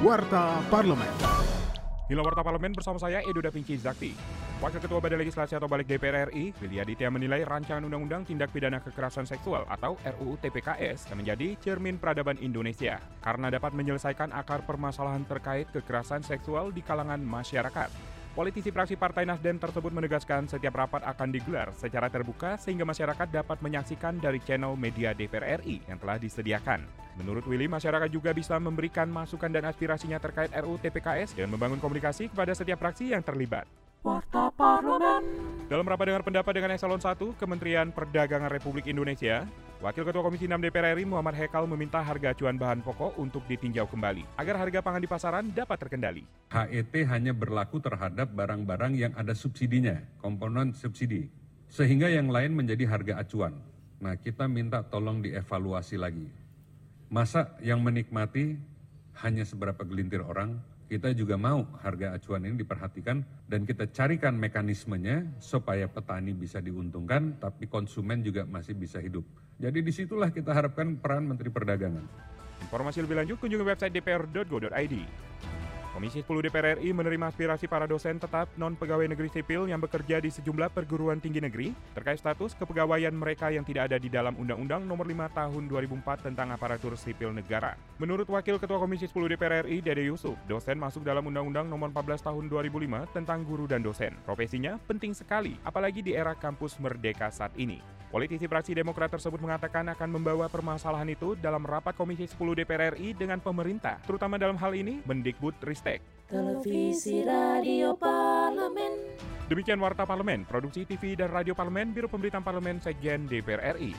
Warta Parlemen. Inilah Warta Parlemen bersama saya Edo Da Vinci Zakti. Wakil Ketua Badan Legislasi atau Balik DPR RI, Willy Aditya menilai rancangan Undang-Undang Tindak Pidana Kekerasan Seksual atau RUU TPKS menjadi cermin peradaban Indonesia karena dapat menyelesaikan akar permasalahan terkait kekerasan seksual di kalangan masyarakat. Politisi fraksi Partai Nasdem tersebut menegaskan setiap rapat akan digelar secara terbuka sehingga masyarakat dapat menyaksikan dari channel media DPR RI yang telah disediakan. Menurut Willy, masyarakat juga bisa memberikan masukan dan aspirasinya terkait RUU TPKS dengan membangun komunikasi kepada setiap fraksi yang terlibat. Warta Parlemen. Dalam rapat dengar pendapat dengan Eselon 1 Kementerian Perdagangan Republik Indonesia, Wakil Ketua Komisi 6 DPR RI Muhammad Hekal meminta harga acuan bahan pokok untuk ditinjau kembali agar harga pangan di pasaran dapat terkendali. HET hanya berlaku terhadap barang-barang yang ada subsidinya, komponen subsidi, sehingga yang lain menjadi harga acuan. Nah, kita minta tolong dievaluasi lagi. Masa yang menikmati hanya seberapa gelintir orang, kita juga mau harga acuan ini diperhatikan dan kita carikan mekanismenya supaya petani bisa diuntungkan, tapi konsumen juga masih bisa hidup. Jadi di situlah kita harapkan peran Menteri Perdagangan. Informasi lebih lanjut kunjungi website dpr.go.id. Komisi 10 DPR RI menerima aspirasi para dosen tetap non-pegawai negeri sipil yang bekerja di sejumlah perguruan tinggi negeri terkait status kepegawaian mereka yang tidak ada di dalam Undang-Undang Nomor 5 Tahun 2004 tentang Aparatur Sipil Negara. Menurut Wakil Ketua Komisi 10 DPR RI, Dede Yusuf, dosen masuk dalam Undang-Undang Nomor 14 Tahun 2005 tentang guru dan dosen. Profesinya penting sekali, apalagi di era kampus merdeka saat ini. Politisi fraksi Demokrat tersebut mengatakan akan membawa permasalahan itu dalam rapat Komisi 10 DPR RI dengan pemerintah, terutama dalam hal ini Mendikbud Ristek. Televisi Radio Parlemen. Demikian Warta Parlemen, Produksi TV dan Radio Parlemen, Biro Pemberitaan Parlemen, Sekjen DPR RI.